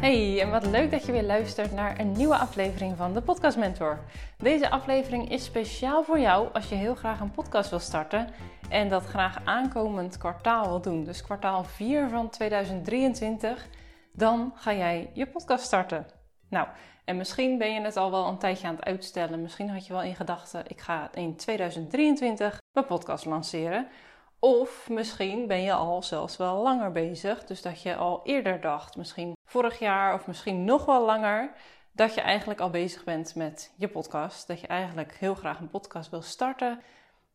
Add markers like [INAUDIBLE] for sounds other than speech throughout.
Hey, en wat leuk dat je weer luistert naar een nieuwe aflevering van de Podcast Mentor. Deze aflevering is speciaal voor jou als je heel graag een podcast wil starten en dat graag aankomend kwartaal wil doen. Dus kwartaal 4 van 2023, dan ga jij je podcast starten. Nou, en misschien ben je het al wel een tijdje aan het uitstellen. Misschien had je wel in gedachten, ik ga in 2023 mijn podcast lanceren. Of misschien ben je al zelfs wel langer bezig. Dus dat je al eerder dacht, misschien vorig jaar of misschien nog wel langer, dat je eigenlijk al bezig bent met je podcast. Dat je eigenlijk heel graag een podcast wil starten,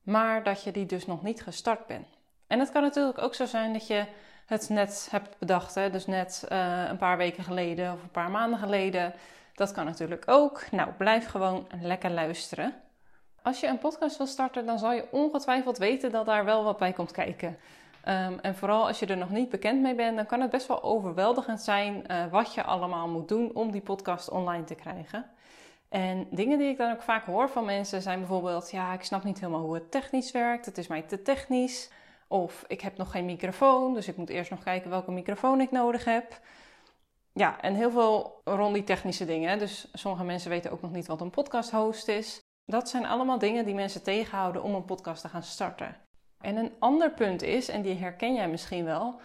maar dat je die dus nog niet gestart bent. En het kan natuurlijk ook zo zijn dat je het net hebt bedacht. Hè? Dus net uh, een paar weken geleden of een paar maanden geleden. Dat kan natuurlijk ook. Nou, blijf gewoon lekker luisteren. Als je een podcast wil starten, dan zal je ongetwijfeld weten dat daar wel wat bij komt kijken. Um, en vooral als je er nog niet bekend mee bent, dan kan het best wel overweldigend zijn uh, wat je allemaal moet doen om die podcast online te krijgen. En dingen die ik dan ook vaak hoor van mensen zijn bijvoorbeeld: ja, ik snap niet helemaal hoe het technisch werkt, het is mij te technisch. Of ik heb nog geen microfoon, dus ik moet eerst nog kijken welke microfoon ik nodig heb. Ja, en heel veel rond die technische dingen. Dus sommige mensen weten ook nog niet wat een podcast host is. Dat zijn allemaal dingen die mensen tegenhouden om een podcast te gaan starten. En een ander punt is, en die herken jij misschien wel,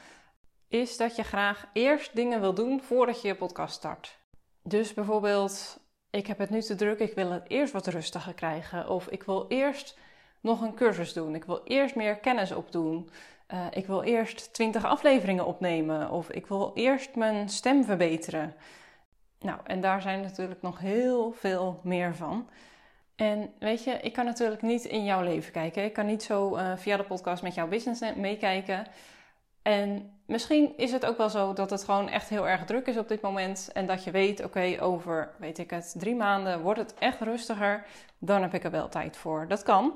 is dat je graag eerst dingen wil doen voordat je je podcast start. Dus bijvoorbeeld, ik heb het nu te druk, ik wil het eerst wat rustiger krijgen. Of ik wil eerst nog een cursus doen. Ik wil eerst meer kennis opdoen. Uh, ik wil eerst 20 afleveringen opnemen. Of ik wil eerst mijn stem verbeteren. Nou, en daar zijn natuurlijk nog heel veel meer van. En weet je, ik kan natuurlijk niet in jouw leven kijken. Ik kan niet zo uh, via de podcast met jouw business meekijken. En misschien is het ook wel zo dat het gewoon echt heel erg druk is op dit moment. En dat je weet, oké, over, weet ik het, drie maanden wordt het echt rustiger. Dan heb ik er wel tijd voor. Dat kan.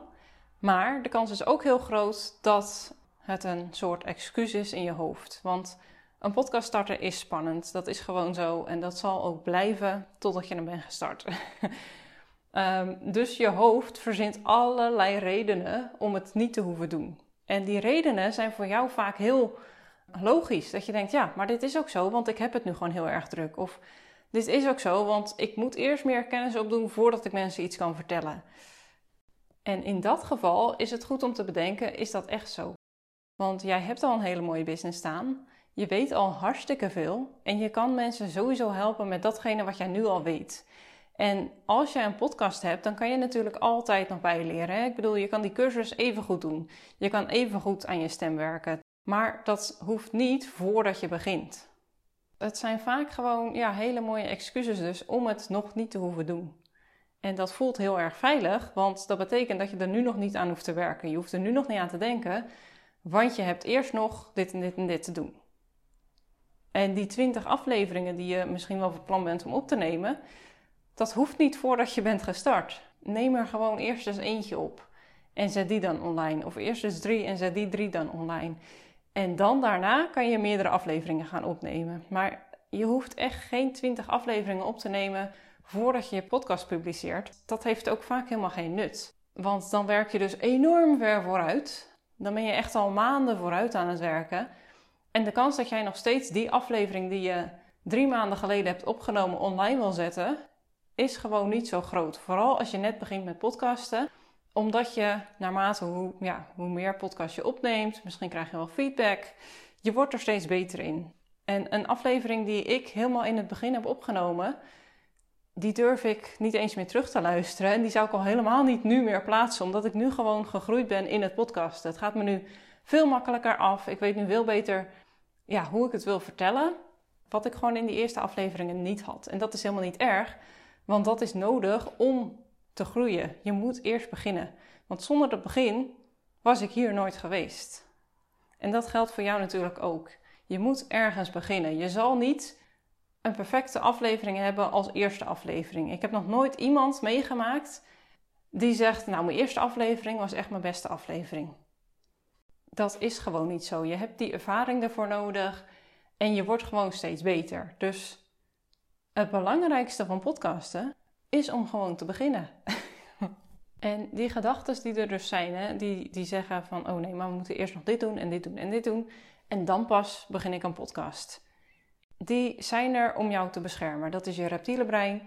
Maar de kans is ook heel groot dat het een soort excuus is in je hoofd. Want een podcast starten is spannend. Dat is gewoon zo. En dat zal ook blijven totdat je hem bent gestart. [LAUGHS] um, dus je hoofd verzint allerlei redenen om het niet te hoeven doen. En die redenen zijn voor jou vaak heel logisch. Dat je denkt, ja, maar dit is ook zo, want ik heb het nu gewoon heel erg druk. Of dit is ook zo, want ik moet eerst meer kennis opdoen voordat ik mensen iets kan vertellen. En in dat geval is het goed om te bedenken: is dat echt zo? Want jij hebt al een hele mooie business staan. Je weet al hartstikke veel en je kan mensen sowieso helpen met datgene wat jij nu al weet. En als je een podcast hebt, dan kan je natuurlijk altijd nog bijleren. Ik bedoel, je kan die cursus even goed doen. Je kan even goed aan je stem werken. Maar dat hoeft niet voordat je begint. Het zijn vaak gewoon ja, hele mooie excuses dus om het nog niet te hoeven doen. En dat voelt heel erg veilig, want dat betekent dat je er nu nog niet aan hoeft te werken. Je hoeft er nu nog niet aan te denken, want je hebt eerst nog dit en dit en dit te doen. En die 20 afleveringen die je misschien wel van plan bent om op te nemen, dat hoeft niet voordat je bent gestart. Neem er gewoon eerst eens eentje op en zet die dan online. Of eerst eens drie en zet die drie dan online. En dan daarna kan je meerdere afleveringen gaan opnemen. Maar je hoeft echt geen 20 afleveringen op te nemen voordat je je podcast publiceert, dat heeft ook vaak helemaal geen nut. Want dan werk je dus enorm ver vooruit. Dan ben je echt al maanden vooruit aan het werken. En de kans dat jij nog steeds die aflevering die je drie maanden geleden hebt opgenomen online wil zetten, is gewoon niet zo groot. Vooral als je net begint met podcasten. Omdat je naarmate hoe, ja, hoe meer podcast je opneemt, misschien krijg je wel feedback, je wordt er steeds beter in. En een aflevering die ik helemaal in het begin heb opgenomen, die durf ik niet eens meer terug te luisteren. En die zou ik al helemaal niet nu meer plaatsen, omdat ik nu gewoon gegroeid ben in het podcast. Het gaat me nu veel makkelijker af. Ik weet nu veel beter ja, hoe ik het wil vertellen. Wat ik gewoon in die eerste afleveringen niet had. En dat is helemaal niet erg, want dat is nodig om te groeien. Je moet eerst beginnen. Want zonder het begin was ik hier nooit geweest. En dat geldt voor jou natuurlijk ook. Je moet ergens beginnen. Je zal niet een perfecte aflevering hebben als eerste aflevering. Ik heb nog nooit iemand meegemaakt die zegt: Nou, mijn eerste aflevering was echt mijn beste aflevering. Dat is gewoon niet zo. Je hebt die ervaring ervoor nodig en je wordt gewoon steeds beter. Dus het belangrijkste van podcasten is om gewoon te beginnen. [LAUGHS] en die gedachten die er dus zijn, hè, die, die zeggen van: Oh nee, maar we moeten eerst nog dit doen en dit doen en dit doen. En dan pas begin ik een podcast. die zijn er om jou te beschermen. Dat is je reptiele brein.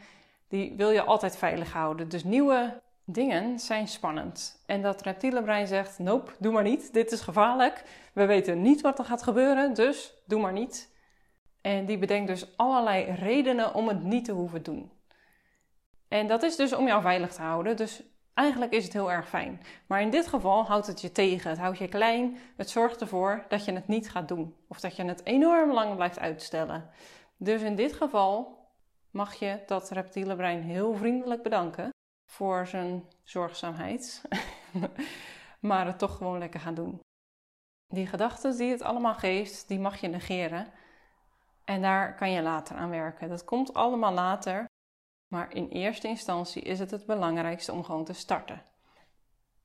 Die wil je altijd veilig houden. Dus nieuwe dingen zijn spannend. En dat reptiele brein zegt: Nope, doe maar niet. Dit is gevaarlijk. We weten niet wat er gaat gebeuren, dus doe maar niet. En die bedenkt dus allerlei redenen om het niet te hoeven doen. En dat is dus om jou veilig te houden. Dus eigenlijk is het heel erg fijn. Maar in dit geval houdt het je tegen. Het houdt je klein. Het zorgt ervoor dat je het niet gaat doen. Of dat je het enorm lang blijft uitstellen. Dus in dit geval mag je dat reptiele brein heel vriendelijk bedanken voor zijn zorgzaamheid. [LAUGHS] maar het toch gewoon lekker gaan doen. Die gedachten die het allemaal geeft, die mag je negeren. En daar kan je later aan werken. Dat komt allemaal later. Maar in eerste instantie is het het belangrijkste om gewoon te starten.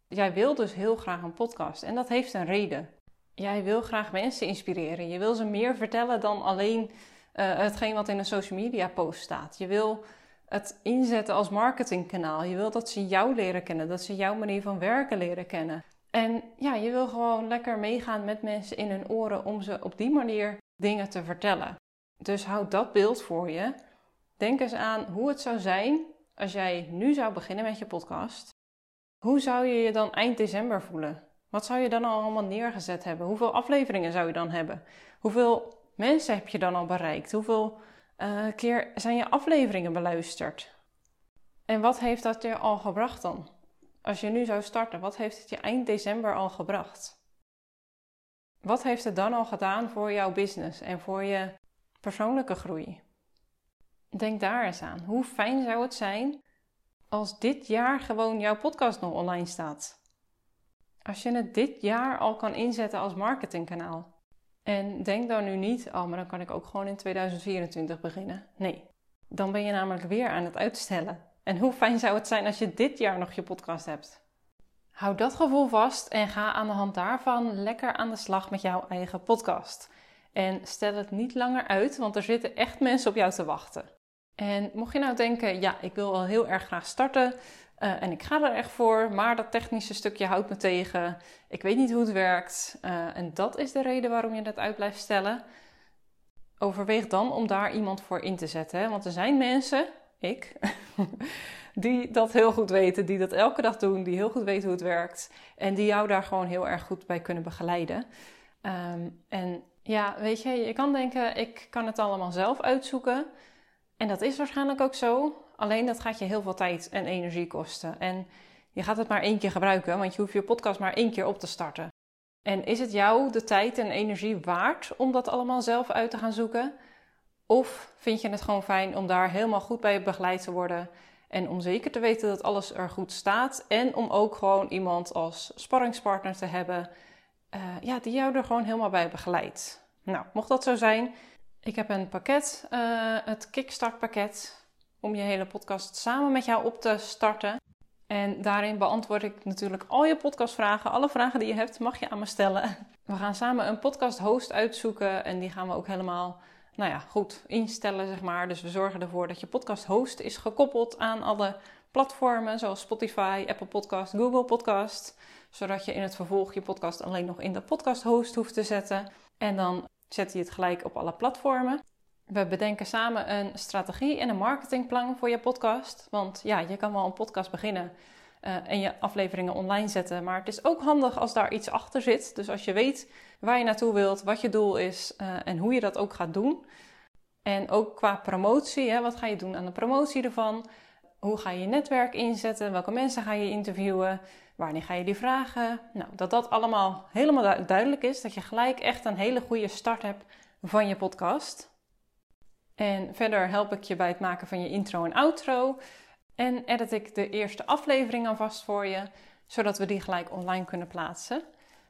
Jij wil dus heel graag een podcast en dat heeft een reden. Jij wil graag mensen inspireren. Je wil ze meer vertellen dan alleen uh, hetgeen wat in een social media post staat. Je wil het inzetten als marketingkanaal. Je wil dat ze jou leren kennen, dat ze jouw manier van werken leren kennen. En ja, je wil gewoon lekker meegaan met mensen in hun oren om ze op die manier dingen te vertellen. Dus houd dat beeld voor je. Denk eens aan hoe het zou zijn als jij nu zou beginnen met je podcast. Hoe zou je je dan eind december voelen? Wat zou je dan al allemaal neergezet hebben? Hoeveel afleveringen zou je dan hebben? Hoeveel mensen heb je dan al bereikt? Hoeveel uh, keer zijn je afleveringen beluisterd? En wat heeft dat je al gebracht dan? Als je nu zou starten, wat heeft het je eind december al gebracht? Wat heeft het dan al gedaan voor jouw business en voor je persoonlijke groei? Denk daar eens aan. Hoe fijn zou het zijn als dit jaar gewoon jouw podcast nog online staat? Als je het dit jaar al kan inzetten als marketingkanaal. En denk dan nu niet, oh, maar dan kan ik ook gewoon in 2024 beginnen. Nee, dan ben je namelijk weer aan het uitstellen. En hoe fijn zou het zijn als je dit jaar nog je podcast hebt? Hou dat gevoel vast en ga aan de hand daarvan lekker aan de slag met jouw eigen podcast. En stel het niet langer uit, want er zitten echt mensen op jou te wachten. En mocht je nou denken, ja, ik wil wel heel erg graag starten uh, en ik ga er echt voor, maar dat technische stukje houdt me tegen. Ik weet niet hoe het werkt uh, en dat is de reden waarom je dat uit blijft stellen. Overweeg dan om daar iemand voor in te zetten. Hè? Want er zijn mensen, ik, [LAUGHS] die dat heel goed weten, die dat elke dag doen, die heel goed weten hoe het werkt en die jou daar gewoon heel erg goed bij kunnen begeleiden. Um, en ja, weet je, je kan denken, ik kan het allemaal zelf uitzoeken. En dat is waarschijnlijk ook zo. Alleen dat gaat je heel veel tijd en energie kosten. En je gaat het maar één keer gebruiken, want je hoeft je podcast maar één keer op te starten. En is het jou de tijd en energie waard om dat allemaal zelf uit te gaan zoeken? Of vind je het gewoon fijn om daar helemaal goed bij begeleid te worden en om zeker te weten dat alles er goed staat en om ook gewoon iemand als sparringspartner te hebben uh, ja, die jou er gewoon helemaal bij begeleidt? Nou, mocht dat zo zijn, ik heb een pakket, uh, het Kickstart pakket, om je hele podcast samen met jou op te starten. En daarin beantwoord ik natuurlijk al je podcastvragen. Alle vragen die je hebt, mag je aan me stellen. We gaan samen een podcast host uitzoeken en die gaan we ook helemaal nou ja, goed instellen, zeg maar. Dus we zorgen ervoor dat je podcast host is gekoppeld aan alle platformen zoals Spotify, Apple Podcast, Google Podcast. Zodat je in het vervolg je podcast alleen nog in de podcast host hoeft te zetten. En dan zet je het gelijk op alle platformen. We bedenken samen een strategie en een marketingplan voor je podcast. Want ja, je kan wel een podcast beginnen uh, en je afleveringen online zetten. Maar het is ook handig als daar iets achter zit. Dus als je weet waar je naartoe wilt, wat je doel is uh, en hoe je dat ook gaat doen. En ook qua promotie, hè, wat ga je doen aan de promotie ervan? Hoe ga je je netwerk inzetten? Welke mensen ga je interviewen? Wanneer ga je die vragen? Nou, dat dat allemaal helemaal duidelijk is. Dat je gelijk echt een hele goede start hebt van je podcast. En verder help ik je bij het maken van je intro en outro. En edit ik de eerste aflevering alvast voor je, zodat we die gelijk online kunnen plaatsen.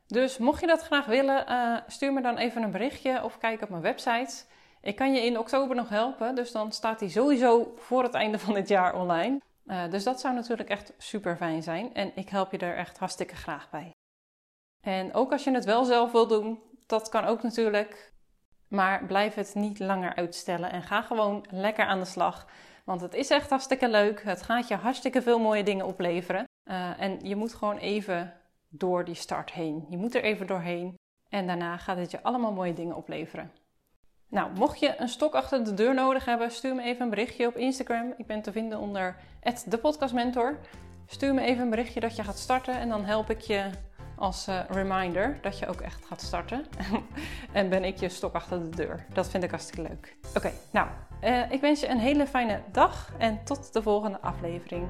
Dus mocht je dat graag willen, uh, stuur me dan even een berichtje of kijk op mijn website. Ik kan je in oktober nog helpen, dus dan staat die sowieso voor het einde van dit jaar online. Uh, dus dat zou natuurlijk echt super fijn zijn en ik help je er echt hartstikke graag bij. En ook als je het wel zelf wil doen, dat kan ook natuurlijk. Maar blijf het niet langer uitstellen en ga gewoon lekker aan de slag. Want het is echt hartstikke leuk. Het gaat je hartstikke veel mooie dingen opleveren. Uh, en je moet gewoon even door die start heen. Je moet er even doorheen. En daarna gaat het je allemaal mooie dingen opleveren. Nou, mocht je een stok achter de deur nodig hebben, stuur me even een berichtje op Instagram. Ik ben te vinden onder @depodcastmentor. Stuur me even een berichtje dat je gaat starten en dan help ik je als uh, reminder dat je ook echt gaat starten. [LAUGHS] en ben ik je stok achter de deur. Dat vind ik hartstikke leuk. Oké, nou, uh, ik wens je een hele fijne dag en tot de volgende aflevering.